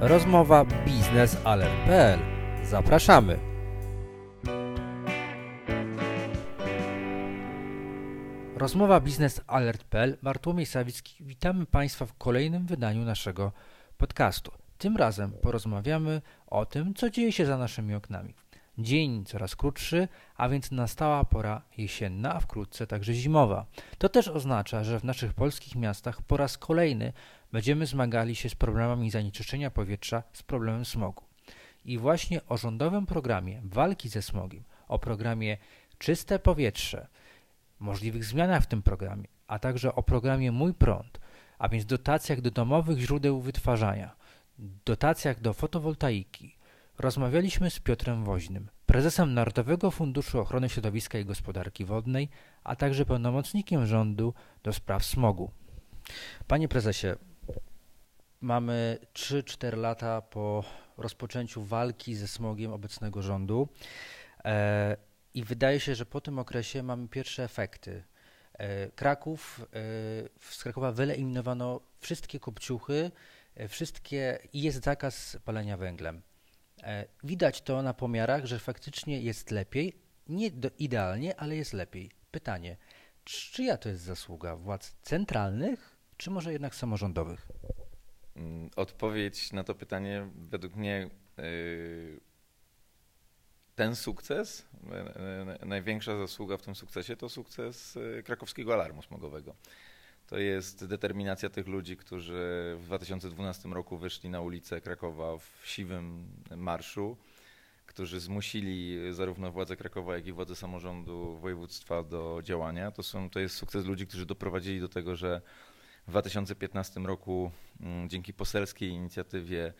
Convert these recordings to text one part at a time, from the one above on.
Rozmowa biznesalert.pl. Zapraszamy. Rozmowa biznesalert.pl. Bartłomiej Sawicki. Witamy Państwa w kolejnym wydaniu naszego podcastu. Tym razem porozmawiamy o tym, co dzieje się za naszymi oknami. Dzień coraz krótszy, a więc nastała pora jesienna, a wkrótce także zimowa. To też oznacza, że w naszych polskich miastach po raz kolejny będziemy zmagali się z problemami zanieczyszczenia powietrza, z problemem smogu. I właśnie o rządowym programie walki ze smogiem, o programie Czyste Powietrze, możliwych zmianach w tym programie, a także o programie Mój Prąd, a więc dotacjach do domowych źródeł wytwarzania, dotacjach do fotowoltaiki, rozmawialiśmy z Piotrem Woźnym, prezesem Narodowego Funduszu Ochrony Środowiska i Gospodarki Wodnej, a także pełnomocnikiem rządu do spraw smogu. Panie prezesie, mamy 3-4 lata po rozpoczęciu walki ze smogiem obecnego rządu e, i wydaje się, że po tym okresie mamy pierwsze efekty. E, Kraków, e, z Krakowa wyeliminowano wszystkie kopciuchy, wszystkie i jest zakaz palenia węglem. Widać to na pomiarach, że faktycznie jest lepiej, nie idealnie, ale jest lepiej. Pytanie, czyja to jest zasługa? Władz centralnych, czy może jednak samorządowych? Mm, Odpowiedź na to pytanie według mnie yy, ten sukces, największa zasługa w tym sukcesie to sukces yy, krakowskiego alarmu smogowego. To jest determinacja tych ludzi, którzy w 2012 roku wyszli na ulicę Krakowa w siwym marszu, którzy zmusili zarówno władze Krakowa, jak i władze samorządu województwa do działania. To, są, to jest sukces ludzi, którzy doprowadzili do tego, że w 2015 roku mm, dzięki poselskiej inicjatywie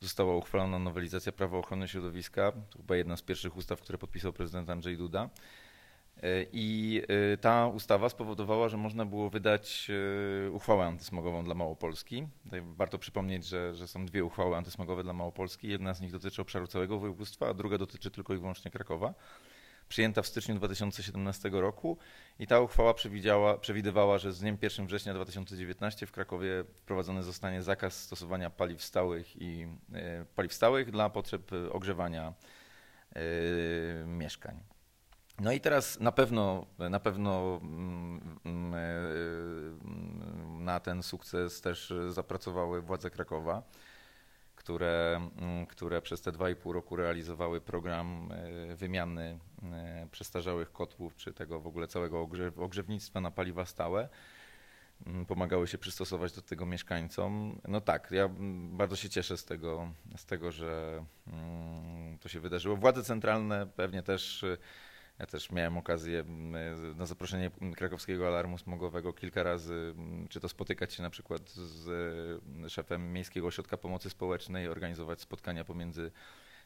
została uchwalona nowelizacja prawa ochrony środowiska. To chyba jedna z pierwszych ustaw, które podpisał prezydent Andrzej Duda. E, I e, ta ustawa spowodowała, że można było wydać e, uchwałę antysmogową dla Małopolski. Tutaj warto przypomnieć, że, że są dwie uchwały antysmogowe dla Małopolski. Jedna z nich dotyczy obszaru całego województwa, a druga dotyczy tylko i wyłącznie Krakowa. Przyjęta w styczniu 2017 roku i ta uchwała przewidziała, przewidywała, że z dniem 1 września 2019 w Krakowie wprowadzony zostanie zakaz stosowania paliw stałych i paliw stałych dla potrzeb ogrzewania mieszkań. No i teraz na pewno, na pewno na ten sukces też zapracowały władze Krakowa, które, które przez te 2,5 roku realizowały program wymiany przestarzałych kotłów, czy tego w ogóle całego ogrzewnictwa na paliwa stałe. Pomagały się przystosować do tego mieszkańcom. No tak, ja bardzo się cieszę z tego, z tego że to się wydarzyło. Władze centralne pewnie też ja też miałem okazję na zaproszenie krakowskiego alarmu smogowego kilka razy, czy to spotykać się na przykład z szefem Miejskiego Ośrodka Pomocy Społecznej, organizować spotkania pomiędzy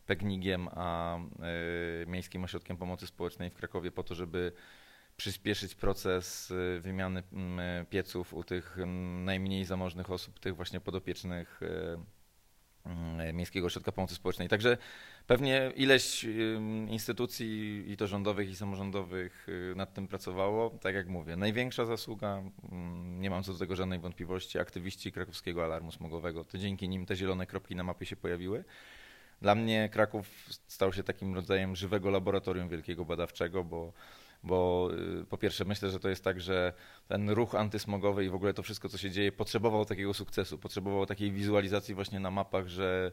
Pegnig-iem a Miejskim Ośrodkiem Pomocy Społecznej w Krakowie po to, żeby przyspieszyć proces wymiany pieców u tych najmniej zamożnych osób, tych właśnie podopiecznych Miejskiego Ośrodka Pomocy Społecznej. Także pewnie ileś instytucji i to rządowych i samorządowych nad tym pracowało. Tak jak mówię, największa zasługa, nie mam co do tego żadnej wątpliwości, aktywiści krakowskiego alarmu smogowego. To dzięki nim te zielone kropki na mapie się pojawiły. Dla mnie Kraków stał się takim rodzajem żywego laboratorium wielkiego badawczego, bo bo po pierwsze myślę, że to jest tak, że ten ruch antysmogowy i w ogóle to wszystko, co się dzieje, potrzebował takiego sukcesu, potrzebował takiej wizualizacji właśnie na mapach, że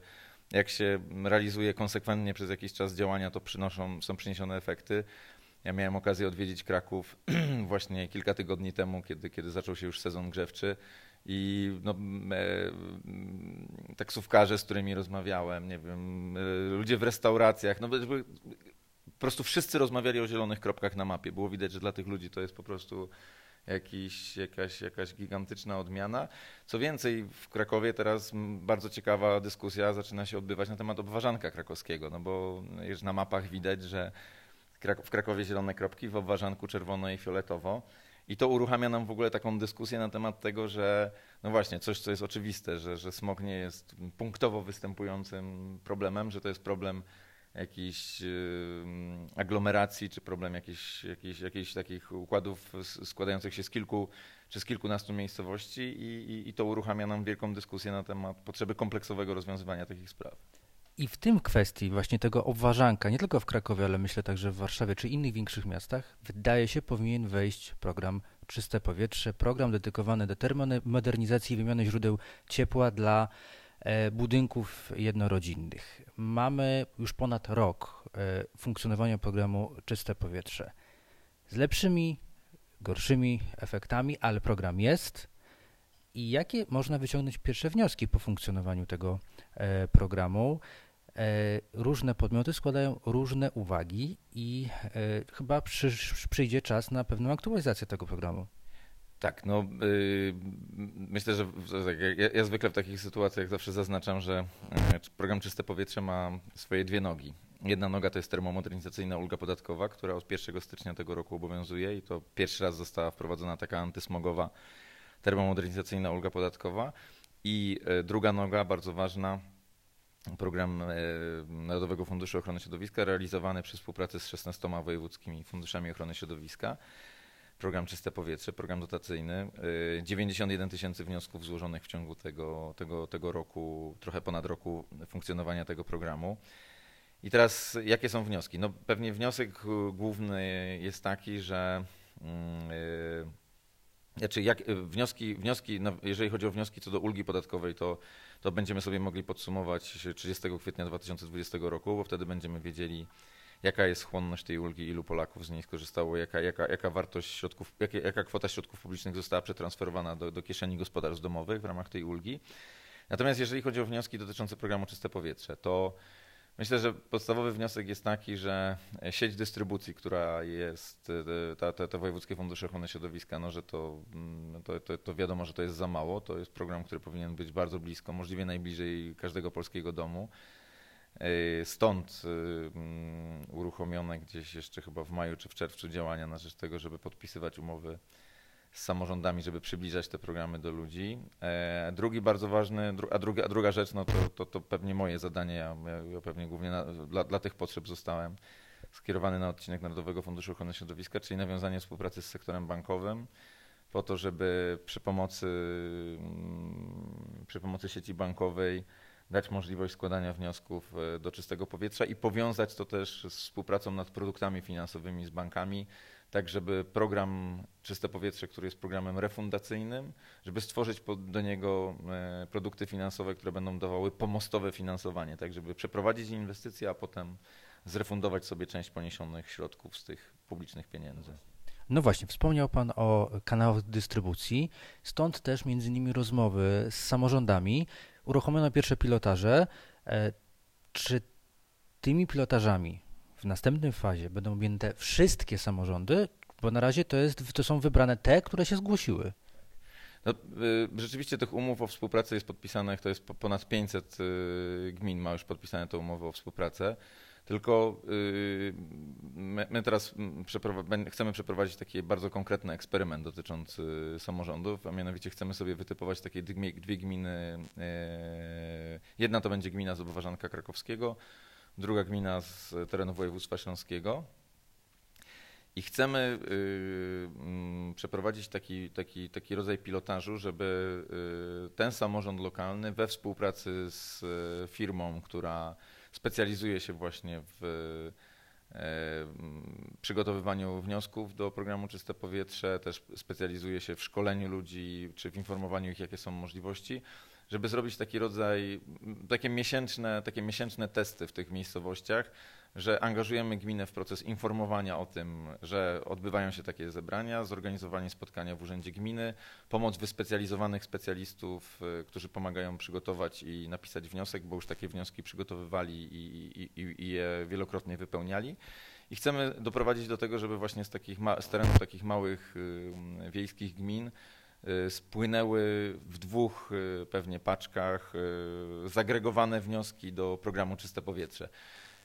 jak się realizuje konsekwentnie przez jakiś czas działania, to przynoszą, są przyniesione efekty. Ja miałem okazję odwiedzić Kraków właśnie kilka tygodni temu, kiedy, kiedy zaczął się już sezon grzewczy. I no, e, taksówkarze, z którymi rozmawiałem, nie wiem, e, ludzie w restauracjach, no po prostu wszyscy rozmawiali o zielonych kropkach na mapie. Było widać, że dla tych ludzi to jest po prostu jakiś, jakaś, jakaś gigantyczna odmiana. Co więcej, w Krakowie teraz bardzo ciekawa dyskusja zaczyna się odbywać na temat obwarzanka krakowskiego, no bo już na mapach widać, że w Krakowie zielone kropki, w obwarzanku czerwono i fioletowo. I to uruchamia nam w ogóle taką dyskusję na temat tego, że no właśnie, coś, co jest oczywiste, że, że smog nie jest punktowo występującym problemem, że to jest problem jakichś aglomeracji, czy problem jakichś, jakichś, jakichś takich układów składających się z kilku czy z kilkunastu miejscowości i, i, i to uruchamia nam wielką dyskusję na temat potrzeby kompleksowego rozwiązywania takich spraw. I w tym kwestii właśnie tego obważanka, nie tylko w Krakowie, ale myślę także w Warszawie czy innych większych miastach, wydaje się powinien wejść program Czyste Powietrze, program dedykowany do termomodernizacji i wymiany źródeł ciepła dla budynków jednorodzinnych. Mamy już ponad rok e, funkcjonowania programu Czyste Powietrze. Z lepszymi, gorszymi efektami, ale program jest. I jakie można wyciągnąć pierwsze wnioski po funkcjonowaniu tego e, programu? Różne podmioty składają różne uwagi i chyba przyjdzie czas na pewną aktualizację tego programu. Tak, no yy, myślę, że ja, ja, zwykle w takich sytuacjach zawsze zaznaczam, że yy, program Czyste Powietrze ma swoje dwie nogi. Jedna noga to jest termomodernizacyjna ulga podatkowa, która od 1 stycznia tego roku obowiązuje i to pierwszy raz została wprowadzona taka antysmogowa termomodernizacyjna ulga podatkowa. I yy, druga noga, bardzo ważna, program y, Narodowego Funduszu Ochrony Środowiska realizowany przy współpracy z 16 wojewódzkimi funduszami ochrony środowiska program Czyste Powietrze, program dotacyjny. 91 y, tysięcy wniosków złożonych w ciągu tego, tego, tego roku, trochę ponad roku funkcjonowania tego programu. I teraz jakie są wnioski? No pewnie wniosek główny jest taki, że yy, znaczy jak, wnioski, wnioski no jeżeli chodzi o wnioski co do ulgi podatkowej, to, to będziemy sobie mogli podsumować 30 kwietnia 2020 roku, bo wtedy będziemy wiedzieli, jaka jest chłonność tej ulgi, ilu Polaków z niej skorzystało, jaka, jaka, jaka wartość środków, jaka, jaka kwota środków publicznych została przetransferowana do, do kieszeni gospodarstw domowych w ramach tej ulgi. Natomiast jeżeli chodzi o wnioski dotyczące programu Czyste Powietrze, to Myślę, że podstawowy wniosek jest taki, że sieć dystrybucji, która jest, ta, te wojewódzkie fundusze ochrony środowiska, no, że to, mm, to, to, to, wiadomo, że to jest za mało. To jest program, który powinien być bardzo blisko, możliwie najbliżej każdego polskiego domu. E, stąd e, mm, uruchomione gdzieś jeszcze chyba w maju czy w czerwcu działania na rzecz tego, żeby podpisywać umowy z samorządami, żeby przybliżać te programy do ludzi. E, drugi bardzo ważny, a druga, a druga rzecz, no to, to, to pewnie moje zadanie, ja, ja pewnie głównie na, dla, dla tych potrzeb zostałem skierowany na odcinek Narodowego Funduszu Ochrony Środowiska, czyli nawiązanie współpracy z sektorem bankowym po to, żeby przy pomocy, mm, przy pomocy sieci bankowej dać możliwość składania wniosków e, do czystego powietrza i powiązać to też z współpracą nad produktami finansowymi z bankami, tak żeby program Czyste Powietrze, który jest programem refundacyjnym, żeby stworzyć do niego e, produkty finansowe, które będą dawały pomostowe finansowanie, tak żeby przeprowadzić inwestycje, a potem zrefundować sobie część poniesionych środków z tych publicznych pieniędzy. No właśnie, wspomniał Pan o kanałach dystrybucji, stąd też między innymi rozmowy z samorządami, uruchomiono pierwsze pilotaże. E, czy tymi pilotażami w następnej fazie będą objęte wszystkie samorządy? Bo na razie to, jest, to są wybrane te, które się zgłosiły. No, y, rzeczywiście tych umów o współpracy jest podpisanych, to jest ponad 500 y, gmin ma już podpisane tę umowę o współpracę. Tylko y, my teraz chcemy przeprowadzić taki bardzo konkretny eksperyment dotyczący samorządów, a mianowicie chcemy sobie wytypować takie dwie gminy. Y, jedna to będzie gmina z Krakowskiego, druga gmina z terenu województwa śląskiego. I chcemy y, mm, przeprowadzić taki, taki, taki rodzaj pilotażu, żeby ten samorząd lokalny we współpracy z firmą, która specjalizuje się właśnie w e, przygotowywaniu wniosków do programu Czyste Powietrze, też specjalizuje się w szkoleniu ludzi czy w informowaniu ich, jakie są możliwości, żeby zrobić taki rodzaj, takie miesięczne, takie miesięczne testy w tych miejscowościach, że angażujemy gminę w proces informowania o tym, że odbywają się takie zebrania, zorganizowanie spotkania w Urzędzie Gminy, pomoc wyspecjalizowanych specjalistów, y, którzy pomagają przygotować i napisać wniosek, bo już takie wnioski przygotowywali i, i, i je wielokrotnie wypełniali. I chcemy doprowadzić do tego, żeby właśnie z, takich z terenów takich małych y, wiejskich gmin y, spłynęły w dwóch pewnie paczkach zagregowane wnioski do programu Czyste Powietrze.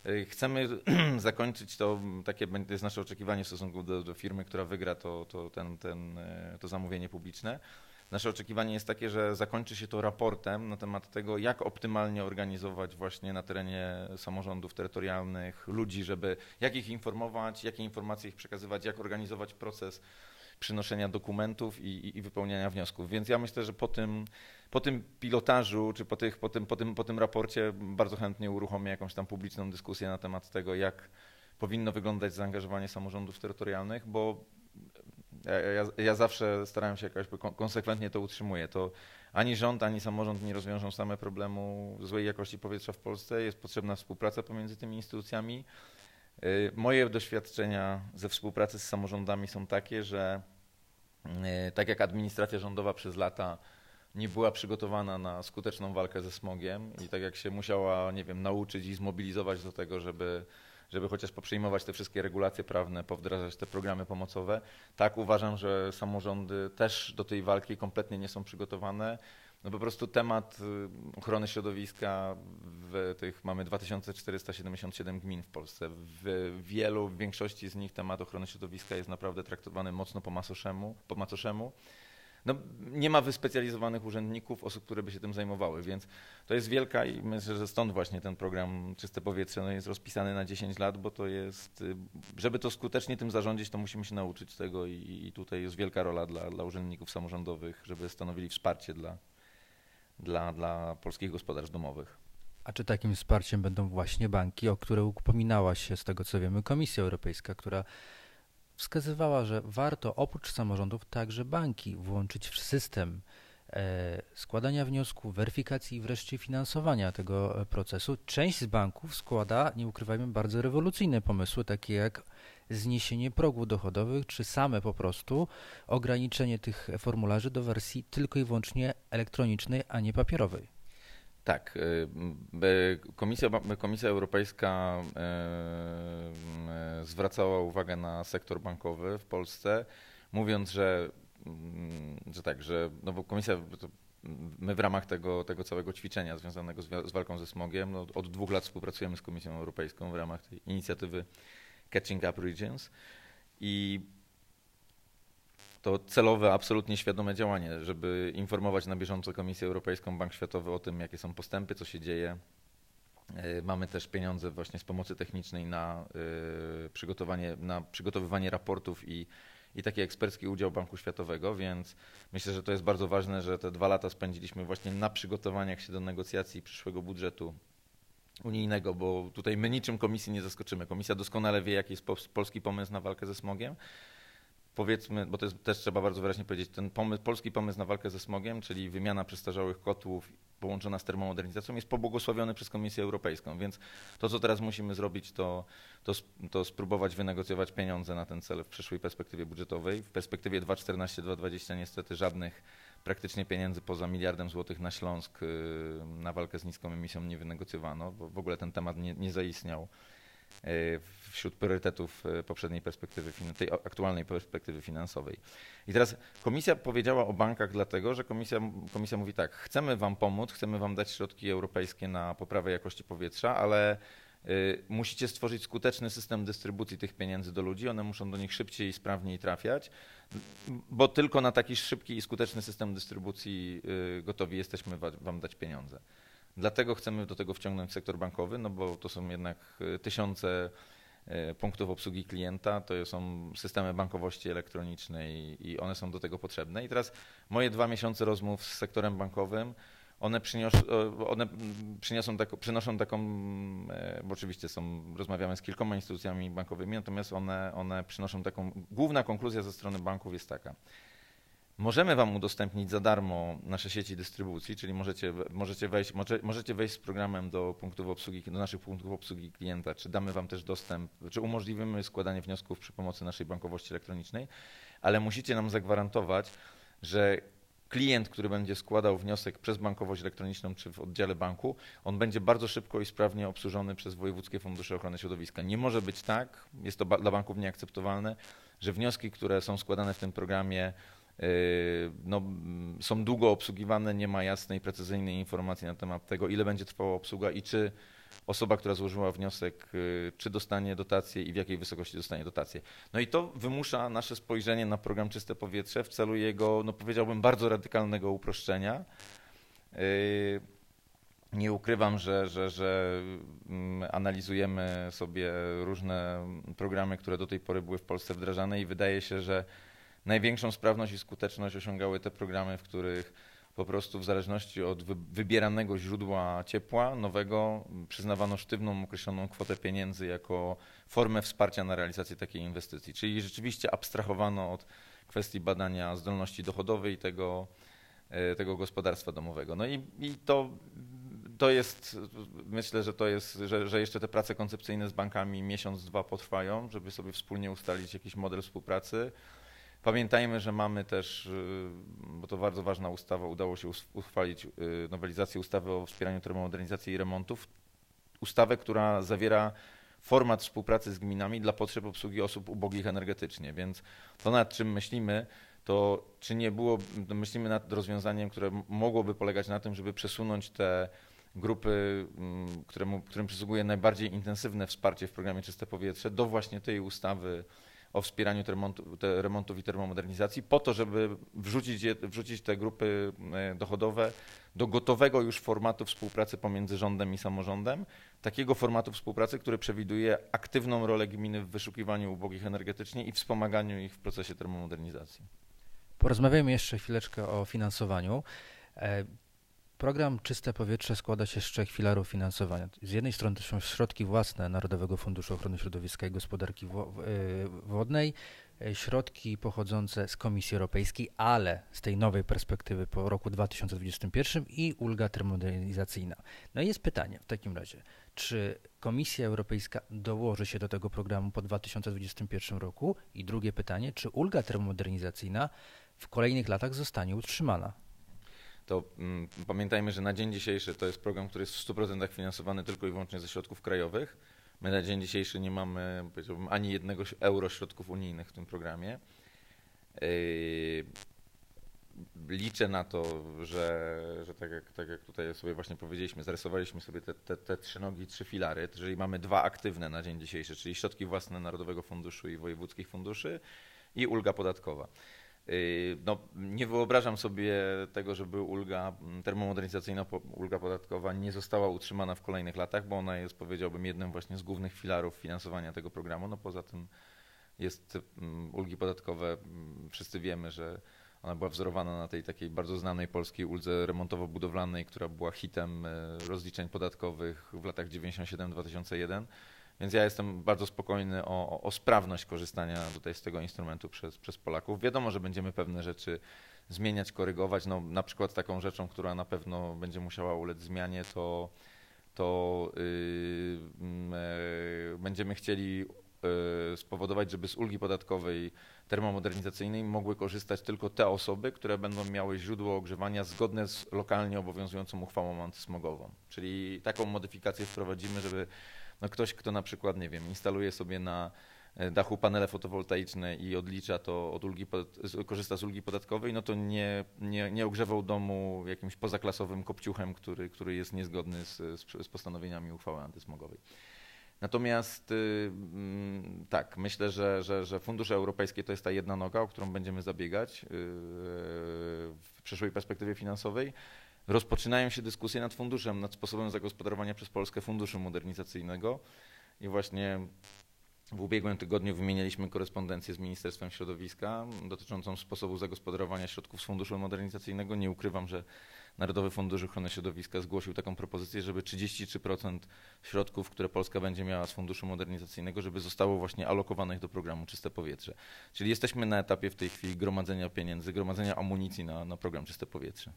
Y, chcemy zakończyć to, takie jest nasze oczekiwanie w stosunku do, do firmy, która wygra to, to, ten, ten, y, to zamówienie publiczne. nasze oczekiwanie jest takie, że zakończy się to raportem na temat tego, jak optymalnie organizować właśnie na terenie samorządów terytorialnych ludzi, żeby jak ich informować, jakie informacje ich przekazywać, jak organizować proces przynoszenia dokumentów i, i, wypełniania wniosków. Więc ja myślę, że po tym, po tym pilotażu, czy po, tych, po, tym, po, tym, po tym raporcie bardzo chętnie uruchomię jakąś tam publiczną dyskusję na temat tego, jak powinno wyglądać zaangażowanie samorządów terytorialnych, bo ja, ja, ja zawsze starałem się jakoś konsekwentnie to utrzymuję. To ani rząd, ani samorząd nie rozwiążą same problemu złej jakości powietrza w Polsce. Jest potrzebna współpraca pomiędzy tymi instytucjami. Y, moje doświadczenia ze współpracy z samorządami są takie, że y, tak jak administracja rządowa przez lata nie była przygotowana na skuteczną walkę ze smogiem i tak jak się musiała, nie wiem, nauczyć i zmobilizować do tego, żeby, żeby chociaż poprzejmować te wszystkie regulacje prawne, powdrażać te programy pomocowe, tak uważam, że samorządy też do tej walki kompletnie nie są przygotowane. No po prostu temat y, ochrony środowiska w tych mamy 2477 gmin w Polsce. W wielu, w większości z nich temat ochrony środowiska jest naprawdę traktowany mocno po macoszemu. Po macoszemu. No, nie ma wyspecjalizowanych urzędników, osób, które by się tym zajmowały, więc to jest wielka i myślę, że stąd właśnie ten program Czyste Powietrze no, jest rozpisany na 10 lat, bo to jest, y, żeby to skutecznie tym zarządzić, to musimy się nauczyć tego i, i tutaj jest wielka rola dla, dla urzędników samorządowych, żeby stanowili wsparcie dla, dla, dla polskich gospodarstw domowych. A czy takim wsparciem będą właśnie banki, o które upominała się z tego co wiemy Komisja Europejska, która wskazywała, że warto oprócz samorządów także banki włączyć w system e, składania wniosków, weryfikacji i wreszcie finansowania tego e, procesu. Część z banków składa, nie ukrywajmy, bardzo rewolucyjne pomysły, takie jak zniesienie progów dochodowych, czy same po prostu ograniczenie tych formularzy do wersji tylko i wyłącznie elektronicznej, a nie papierowej. Tak. Y, Komisja, Komisja Europejska y, y, zwracała uwagę na sektor bankowy w Polsce, mówiąc, że, mm, że tak, że no bo Komisja, my w ramach tego, tego całego ćwiczenia związanego z, z walką ze smogiem, no od dwóch lat współpracujemy z Komisją Europejską w ramach tej inicjatywy Catching Up Regions i to celowe, absolutnie świadome działanie, żeby informować na bieżąco Komisję Europejską, Bank Światowy o tym, jakie są postępy, co się dzieje. E, mamy też pieniądze właśnie z pomocy technicznej na e, przygotowanie, na przygotowywanie raportów i, i taki ekspercki udział Banku Światowego, więc myślę, że to jest bardzo ważne, że te dwa lata spędziliśmy właśnie na przygotowaniach się do negocjacji przyszłego budżetu unijnego, bo tutaj my niczym komisji nie zaskoczymy. Komisja doskonale wie, jaki jest polski pomysł na walkę ze smogiem powiedzmy, bo to jest, też trzeba bardzo wyraźnie powiedzieć, ten pomysł, polski pomysł na walkę ze smogiem, czyli wymiana przestarzałych kotłów połączona z termomodernizacją jest pobłogosławiony przez Komisję Europejską, więc to, co teraz musimy zrobić, to, to, to spróbować wynegocjować pieniądze na ten cel w przyszłej perspektywie budżetowej. W perspektywie 2014-2020 niestety żadnych praktycznie pieniędzy poza miliardem złotych na Śląsk y, na walkę z niską emisją nie wynegocjowano, bo w ogóle ten temat nie, nie zaistniał wśród priorytetów e, poprzedniej perspektywy, tej aktualnej perspektywy finansowej. I teraz komisja powiedziała o bankach dlatego, że komisja, komisja mówi tak, chcemy wam pomóc, chcemy wam dać środki europejskie na poprawę jakości powietrza, ale y, musicie stworzyć skuteczny system dystrybucji tych pieniędzy do ludzi, one muszą do nich szybciej i sprawniej trafiać, bo tylko na taki szybki i skuteczny system dystrybucji y, gotowi jesteśmy wam dać pieniądze. Dlatego chcemy do tego wciągnąć sektor bankowy, no bo to są jednak y, tysiące E, punktów obsługi klienta, to są systemy bankowości elektronicznej i one są do tego potrzebne. I teraz moje dwa miesiące rozmów z sektorem bankowym, one, przynios, one przyniosą taką, przynoszą taką, e, bo oczywiście są, rozmawiamy z kilkoma instytucjami bankowymi, natomiast one, one przynoszą taką, główna konkluzja ze strony banków jest taka, Możemy Wam udostępnić za darmo nasze sieci dystrybucji, czyli możecie, możecie, wejść, może, możecie wejść z programem do punktów obsługi, do naszych punktów obsługi klienta, czy damy Wam też dostęp, czy umożliwimy składanie wniosków przy pomocy naszej bankowości elektronicznej, ale musicie nam zagwarantować, że klient, który będzie składał wniosek przez bankowość elektroniczną czy w oddziale banku, on będzie bardzo szybko i sprawnie obsłużony przez wojewódzkie fundusze ochrony środowiska. Nie może być tak, jest to dla banków nieakceptowalne, że wnioski, które są składane w tym programie, no, są długo obsługiwane, nie ma jasnej, precyzyjnej informacji na temat tego, ile będzie trwała obsługa i czy osoba, która złożyła wniosek, czy dostanie dotację i w jakiej wysokości dostanie dotację. No i to wymusza nasze spojrzenie na program Czyste Powietrze w celu jego, no powiedziałbym, bardzo radykalnego uproszczenia. Nie ukrywam, że, że, że mm, analizujemy sobie różne programy, które do tej pory były w Polsce wdrażane i wydaje się, że największą sprawność i skuteczność osiągały te programy, w których po prostu w zależności od wybieranego źródła ciepła nowego przyznawano sztywną, określoną kwotę pieniędzy jako formę wsparcia na realizację takiej inwestycji. Czyli rzeczywiście abstrahowano od kwestii badania zdolności dochodowej tego, e, tego gospodarstwa domowego. No i, i to to jest, myślę, że to jest, że, że jeszcze te prace koncepcyjne z bankami miesiąc, dwa potrwają, żeby sobie wspólnie ustalić jakiś model współpracy. Pamiętajmy, że mamy też, y, bo to bardzo ważna ustawa, udało się uchwalić y, nowelizację ustawy o wspieraniu termomodernizacji i remontów. Ustawę, która zawiera format współpracy z gminami dla potrzeb obsługi osób ubogich energetycznie, więc to nad czym myślimy, to czy nie było, myślimy nad rozwiązaniem, które mogłoby polegać na tym, żeby przesunąć te grupy, mm, któremu, którym przysługuje najbardziej intensywne wsparcie w programie Czyste Powietrze, do właśnie tej ustawy o wspieraniu remontu, te remontów i termomodernizacji, po to, żeby wrzucić, je, wrzucić te grupy e, dochodowe do gotowego już formatu współpracy pomiędzy rządem i samorządem, takiego formatu współpracy, który przewiduje aktywną rolę gminy w wyszukiwaniu ubogich energetycznie i wspomaganiu ich w procesie termomodernizacji. Porozmawiajmy jeszcze chwileczkę o finansowaniu. E, Program Czyste Powietrze składa się z trzech filarów finansowania. Z jednej strony to są środki własne Narodowego Funduszu Ochrony Środowiska i Gospodarki y, Wodnej, y, środki pochodzące z Komisji Europejskiej, ale z tej nowej perspektywy po roku 2021 i ulga termomodernizacyjna. No i jest pytanie w takim razie, czy Komisja Europejska dołoży się do tego programu po 2021 roku? I drugie pytanie, czy ulga termomodernizacyjna w kolejnych latach zostanie utrzymana? To mm, pamiętajmy, że na dzień dzisiejszy to jest program, który jest w 100% finansowany tylko i wyłącznie ze środków krajowych. My na dzień dzisiejszy nie mamy ani jednego euro środków unijnych w tym programie. Yy, liczę na to, że, że tak, jak, tak jak tutaj sobie właśnie powiedzieliśmy, zarysowaliśmy sobie te, te, te trzy nogi, trzy filary, jeżeli mamy dwa aktywne na dzień dzisiejszy, czyli środki własne Narodowego Funduszu i wojewódzkich funduszy i ulga podatkowa. Yy, no, nie wyobrażam sobie tego, żeby ulga termomodernizacyjna, ulga podatkowa nie została utrzymana w kolejnych latach, bo ona jest, powiedziałbym, jednym właśnie z głównych filarów finansowania tego programu. No poza tym jest mm, ulgi podatkowe, mm, wszyscy wiemy, że ona była wzorowana na tej takiej bardzo znanej polskiej uldze remontowo-budowlanej, która była hitem e, rozliczeń podatkowych w latach 97-2001. Więc ja jestem bardzo spokojny o, o, sprawność korzystania tutaj z tego instrumentu przez, przez Polaków. Wiadomo, że będziemy pewne rzeczy zmieniać, korygować. No, na przykład taką rzeczą, która na pewno będzie musiała ulec zmianie, to, to yy, yy, będziemy chcieli yy, spowodować, żeby z ulgi podatkowej termomodernizacyjnej mogły korzystać tylko te osoby, które będą miały źródło ogrzewania zgodne z lokalnie obowiązującą uchwałą antysmogową. Czyli taką modyfikację wprowadzimy, żeby no ktoś, kto na przykład, nie wiem, instaluje sobie na e, dachu panele fotowoltaiczne i odlicza to od ulgi, korzysta z ulgi podatkowej, no to nie, nie, nie ogrzewał domu jakimś pozaklasowym kopciuchem, który, który jest niezgodny z, z postanowieniami uchwały antysmogowej. Natomiast y, mm, tak, myślę, że, że, że fundusze europejskie to jest ta jedna noga, o którą będziemy zabiegać y, w przyszłej perspektywie finansowej rozpoczynają się dyskusje nad funduszem, nad sposobem zagospodarowania przez Polskę funduszu modernizacyjnego i właśnie w ubiegłym tygodniu wymienialiśmy korespondencję z Ministerstwem Środowiska dotyczącą sposobu zagospodarowania środków z funduszu modernizacyjnego. Nie ukrywam, że Narodowy Fundusz Ochrony Środowiska zgłosił taką propozycję, żeby 33% środków, które Polska będzie miała z funduszu modernizacyjnego, żeby zostało właśnie alokowanych do programu Czyste Powietrze. Czyli jesteśmy na etapie w tej chwili gromadzenia pieniędzy, gromadzenia amunicji na, na program Czyste Powietrze.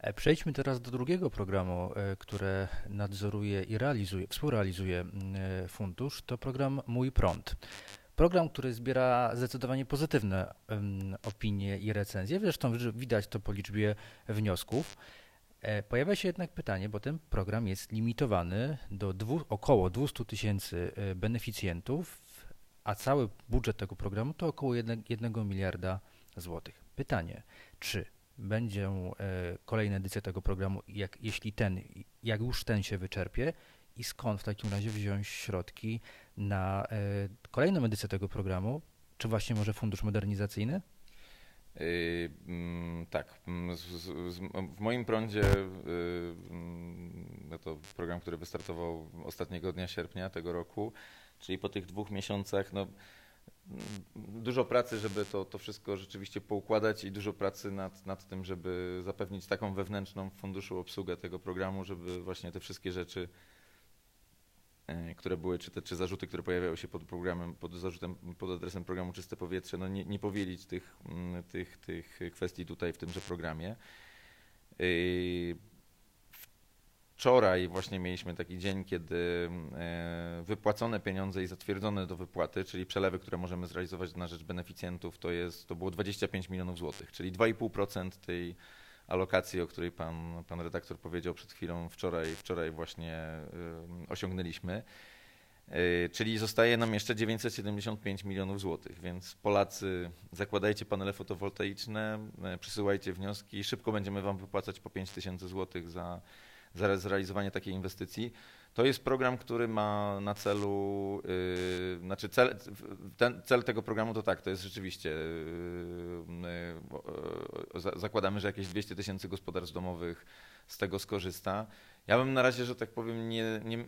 E, przejdźmy teraz do drugiego programu, e, które nadzoruje i realizuje, współrealizuje e, fundusz. To program Mój Prąd. Program, który zbiera zdecydowanie pozytywne opinie i recenzje. Zresztą widać to po liczbie wniosków. Pojawia się jednak pytanie, bo ten program jest limitowany do dwu, około 200 tysięcy beneficjentów, a cały budżet tego programu to około 1, 1 miliarda złotych. pytanie, czy będzie kolejna edycja tego programu, jak, jeśli ten, jak już ten się wyczerpie i skąd w takim razie wziąć środki na kolejną edycję tego programu, czy właśnie może fundusz modernizacyjny? Yy, mm, tak. Mm, w moim prądzie mm, to program, który wystartował ostatniego dnia sierpnia tego roku, czyli po tych dwóch miesiącach, no, dużo pracy, żeby to, to wszystko rzeczywiście poukładać i dużo pracy nad, nad tym, żeby zapewnić taką wewnętrzną w funduszu obsługę tego programu, żeby właśnie te wszystkie rzeczy E, które były, czy, te, czy zarzuty, które pojawiały się pod programem, pod zarzutem, pod adresem programu Czyste Powietrze, no nie, nie powielić tych, mm, tych, tych kwestii tutaj w tymże programie. E, wczoraj właśnie mieliśmy taki dzień, kiedy e, wypłacone pieniądze i zatwierdzone do wypłaty, czyli przelewy, które możemy zrealizować na rzecz beneficjentów, to, jest, to było 25 milionów złotych, czyli 2,5% tej alokacji, o której pan, pan redaktor powiedział przed chwilą, wczoraj, wczoraj właśnie osiągnęliśmy. Y, czyli zostaje nam jeszcze 975 milionów złotych, więc Polacy zakładajcie panele fotowoltaiczne, przysyłajcie wnioski, szybko będziemy Wam wypłacać po 5 tysięcy złotych za zrealizowanie takiej inwestycji. To jest program, który ma na celu, yy, znaczy cel, ten, cel tego programu to tak, to jest rzeczywiście, yy, yy, zakładamy, że jakieś 200 tysięcy gospodarstw domowych z tego skorzysta. Ja bym na razie, że tak powiem, nie, nie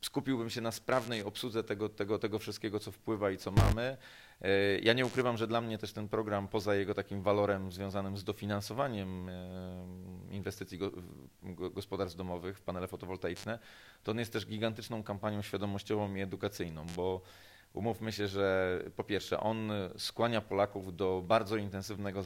skupiłbym się na sprawnej obsłudze tego, tego, tego wszystkiego, co wpływa i co mamy. E, ja nie ukrywam, że dla mnie też ten program, poza jego takim walorem związanym z dofinansowaniem e, inwestycji gospodarstw domowych w panele fotowoltaiczne, to on jest też gigantyczną kampanią świadomościową i edukacyjną, bo umówmy się, że po pierwsze on skłania Polaków do bardzo intensywnego,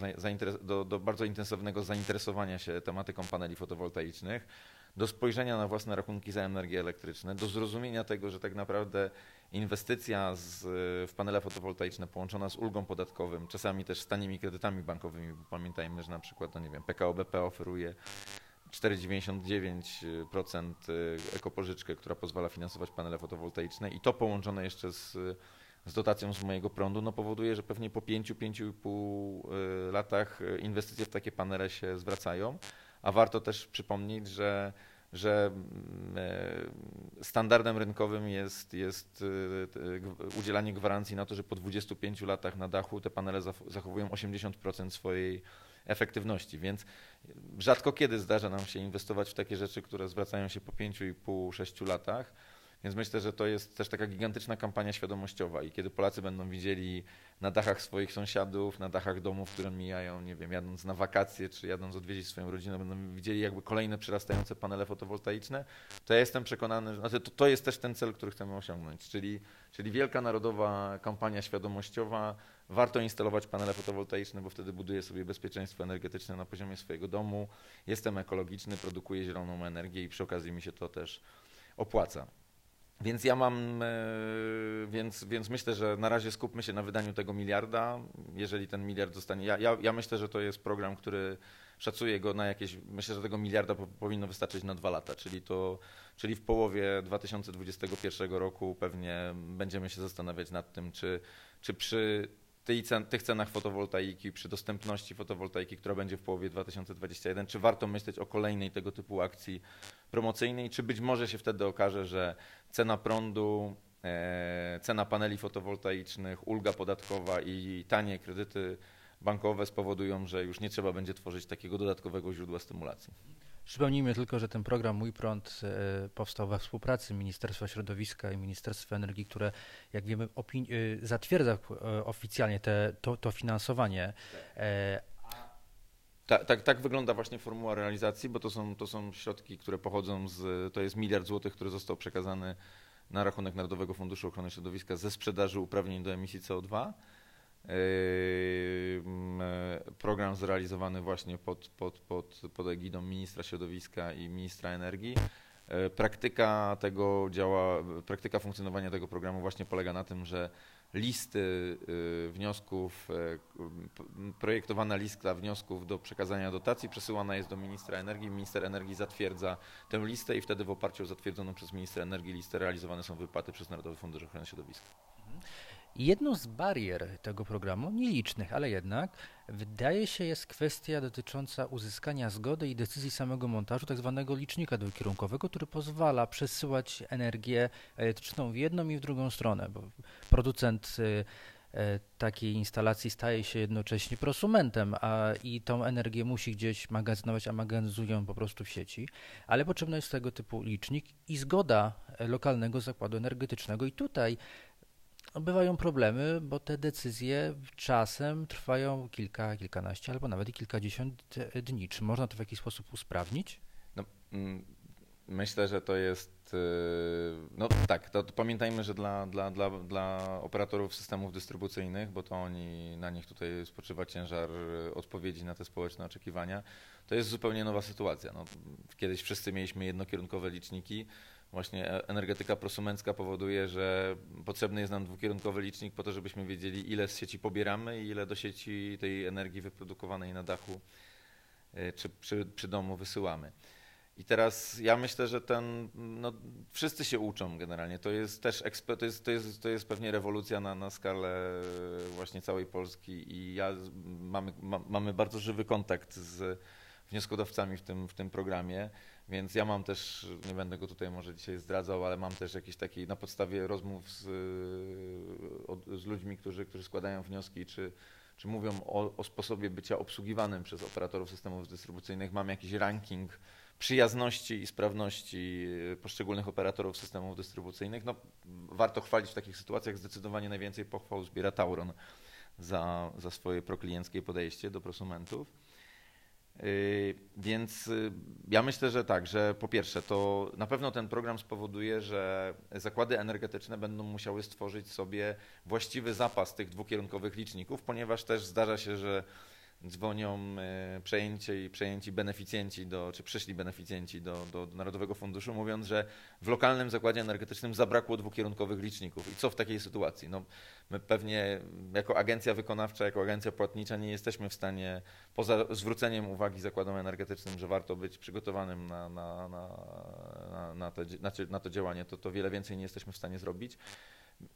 do, do bardzo intensywnego zainteresowania się tematyką paneli fotowoltaicznych, do spojrzenia na własne rachunki za energię elektryczną, do zrozumienia tego, że tak naprawdę inwestycja z, w panele fotowoltaiczne połączona z ulgą podatkowym, czasami też z tanimi kredytami bankowymi, bo pamiętajmy, że na przykład, no nie wiem, PKO BP oferuje 4,99% ekopożyczkę, która pozwala finansować panele fotowoltaiczne i to połączone jeszcze z, z dotacją z mojego prądu, no powoduje, że pewnie po 5-5,5 y, latach inwestycje w takie panele się zwracają, a warto też przypomnieć, że że mm, e, standardem rynkowym jest, jest e, udzielanie gwarancji na to, że po 25 latach na dachu te panele zachowują 80% swojej efektywności, więc rzadko kiedy zdarza nam się inwestować w takie rzeczy, które zwracają się po 5,5-6 latach. Więc myślę, że to jest też taka gigantyczna kampania świadomościowa i kiedy Polacy będą widzieli na dachach swoich sąsiadów, na dachach domów, które mijają, nie wiem, jadąc na wakacje czy jadąc odwiedzić swoją rodzinę, będą widzieli jakby kolejne przyrastające panele fotowoltaiczne, to ja jestem przekonany, że znaczy to, to jest też ten cel, który chcemy osiągnąć, czyli, czyli wielka narodowa kampania świadomościowa, warto instalować panele fotowoltaiczne, bo wtedy buduję sobie bezpieczeństwo energetyczne na poziomie swojego domu, jestem ekologiczny, produkuję zieloną energię i przy okazji mi się to też opłaca. Więc ja mam, e, więc, więc myślę, że na razie skupmy się na wydaniu tego miliarda. Jeżeli ten miliard zostanie, ja, ja, ja myślę, że to jest program, który szacuję go na jakieś, myślę, że tego miliarda powinno wystarczyć na dwa lata, czyli to, czyli w połowie 2021 roku pewnie będziemy się zastanawiać nad tym, czy, czy przy tej tych cenach fotowoltaiki, przy dostępności fotowoltaiki, która będzie w połowie 2021, czy warto myśleć o kolejnej tego typu akcji promocyjnej, czy być może się wtedy okaże, że cena prądu, e, cena paneli fotowoltaicznych, ulga podatkowa i tanie kredyty bankowe spowodują, że już nie trzeba będzie tworzyć takiego dodatkowego źródła stymulacji. Przypomnijmy tylko, że ten program Mój Prąd e, powstał we współpracy Ministerstwa Środowiska i Ministerstwa Energii, które, jak wiemy, e, zatwierdza e, oficjalnie te, to, to finansowanie. Tak, tak, tak wygląda właśnie formuła realizacji, bo to są, to są środki, które pochodzą z, to jest miliard złotych, który został przekazany na rachunek Narodowego Funduszu Ochrony Środowiska ze sprzedaży uprawnień do emisji CO2. Yy, program zrealizowany właśnie pod, pod, pod, pod egidą ministra środowiska i ministra energii. Yy, praktyka tego działa, praktyka funkcjonowania tego programu właśnie polega na tym, że listy yy, wniosków, projektowana lista wniosków do przekazania dotacji przesyłana jest do ministra energii. Minister energii zatwierdza tę listę i wtedy w oparciu o zatwierdzoną przez ministra energii listę realizowane są wypłaty przez Narodowy Fundusz Ochrony Środowiska. Jedną z barier tego programu, nielicznych, ale jednak, wydaje się jest kwestia dotycząca uzyskania zgody i decyzji samego montażu. Tak licznika dwukierunkowego, który pozwala przesyłać energię elektryczną w jedną i w drugą stronę, bo producent y, e, takiej instalacji staje się jednocześnie prosumentem, a i tą energię musi gdzieś magazynować, a magazynują po prostu w sieci, ale potrzebny jest tego typu licznik i zgoda lokalnego zakładu energetycznego i tutaj bywają problemy, bo te decyzje czasem trwają kilka, kilkanaście albo nawet kilkadziesiąt dni. Czy można to w jakiś sposób usprawnić? No, mm, myślę, że to jest. Y, no tak, to, pamiętajmy, że dla, dla, dla, dla operatorów systemów dystrybucyjnych, bo to oni na nich tutaj spoczywa ciężar odpowiedzi na te społeczne oczekiwania, to jest zupełnie nowa sytuacja. No, kiedyś wszyscy mieliśmy jednokierunkowe liczniki właśnie e, energetyka prosumencka powoduje, że potrzebny jest nam dwukierunkowy licznik po to, żebyśmy wiedzieli, ile z sieci pobieramy i ile do sieci tej energii wyprodukowanej na dachu e, czy przy, przy domu wysyłamy. I teraz ja myślę, że ten, no, wszyscy się uczą generalnie. To jest też to jest, to jest, to jest pewnie rewolucja na, na skalę właśnie całej Polski i ja mamy, ma, mamy bardzo żywy kontakt z wnioskodawcami w tym, w tym programie. Więc ja mam też, nie będę go tutaj może dzisiaj zdradzał, ale mam też jakiś taki na podstawie rozmów z, z ludźmi, którzy, którzy składają wnioski, czy, czy mówią o, o sposobie bycia obsługiwanym przez operatorów systemów dystrybucyjnych. Mam jakiś ranking przyjazności i sprawności poszczególnych operatorów systemów dystrybucyjnych. No, warto chwalić w takich sytuacjach. Zdecydowanie najwięcej pochwał zbiera Tauron za, za swoje proklienckie podejście do prosumentów. Y, więc y, ja myślę, że tak, że po pierwsze, to na pewno ten program spowoduje, że zakłady energetyczne będą musiały stworzyć sobie właściwy zapas tych dwukierunkowych liczników, ponieważ też zdarza się, że dzwonią e, przejęci, przejęci beneficjenci, do, czy przyszli beneficjenci do, do, do, Narodowego Funduszu, mówiąc, że w lokalnym zakładzie energetycznym zabrakło dwukierunkowych liczników. I co w takiej sytuacji? No, my pewnie jako agencja wykonawcza, jako agencja płatnicza nie jesteśmy w stanie, poza zwróceniem uwagi zakładom energetycznym, że warto być przygotowanym na, na, na, na, na, to, na to działanie, to, to wiele więcej nie jesteśmy w stanie zrobić.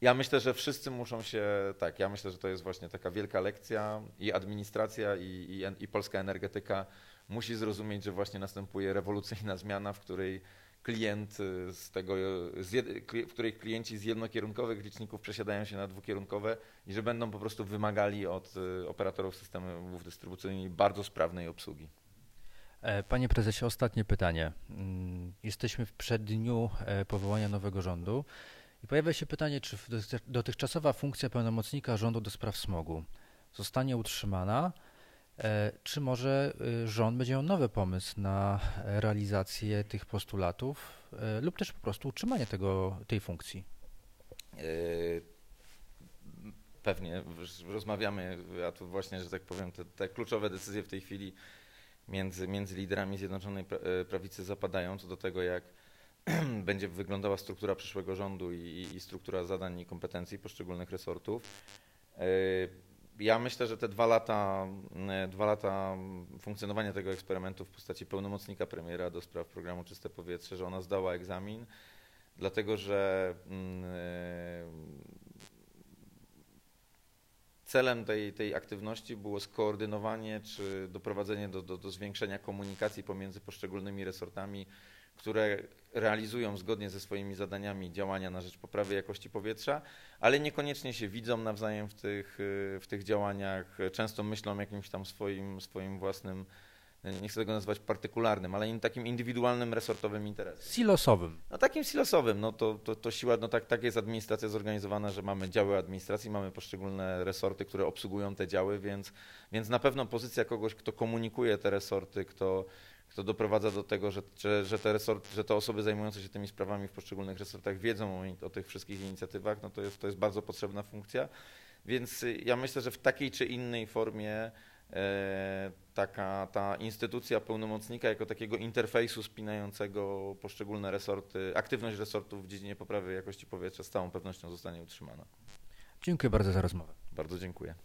Ja myślę, że wszyscy muszą się, tak, ja myślę, że to jest właśnie taka wielka lekcja i administracja i, i, i polska energetyka musi zrozumieć, że właśnie następuje rewolucyjna zmiana, w której klient z tego, z, w której klienci z jednokierunkowych liczników przesiadają się na dwukierunkowe i że będą po prostu wymagali od y, operatorów systemów dystrybucyjnych bardzo sprawnej obsługi. E, panie prezesie, ostatnie pytanie. Mm, jesteśmy w przeddniu e, powołania nowego rządu. I pojawia się pytanie, czy dotychczasowa funkcja pełnomocnika rządu do spraw smogu zostanie utrzymana, e, czy może y, rząd będzie miał nowy pomysł na realizację tych postulatów e, lub też po prostu utrzymanie tego, tej funkcji? E, pewnie rozmawiamy, a tu właśnie, że tak powiem, te, te kluczowe decyzje w tej chwili między, między liderami Zjednoczonej Prawicy zapadają co do tego, jak będzie wyglądała struktura przyszłego rządu i, i, struktura zadań i kompetencji poszczególnych resortów. E, ja myślę, że te dwa lata, e, dwa lata funkcjonowania tego eksperymentu w postaci pełnomocnika premiera do spraw programu Czyste Powietrze, że ona zdała egzamin, dlatego że e, celem tej, tej aktywności było skoordynowanie czy doprowadzenie do, do, do zwiększenia komunikacji pomiędzy poszczególnymi resortami które realizują zgodnie ze swoimi zadaniami działania na rzecz poprawy jakości powietrza, ale niekoniecznie się widzą nawzajem w tych, w tych działaniach, często myślą o jakimś tam swoim, swoim własnym, nie chcę tego nazwać partykularnym, ale takim indywidualnym, resortowym interesem. Silosowym. No takim silosowym, no to, to, to siła, no tak, tak jest administracja zorganizowana, że mamy działy administracji, mamy poszczególne resorty, które obsługują te działy, więc, więc na pewno pozycja kogoś, kto komunikuje te resorty, kto kto doprowadza do tego, że, że, że, te resort, że te osoby zajmujące się tymi sprawami w poszczególnych resortach wiedzą o, o tych wszystkich inicjatywach, no to jest, to jest bardzo potrzebna funkcja. Więc y, ja myślę, że w takiej czy innej formie e, taka ta instytucja pełnomocnika jako takiego interfejsu spinającego poszczególne resorty, aktywność resortów w dziedzinie poprawy jakości powietrza z całą pewnością zostanie utrzymana. Dziękuję bardzo za rozmowę. Bardzo dziękuję.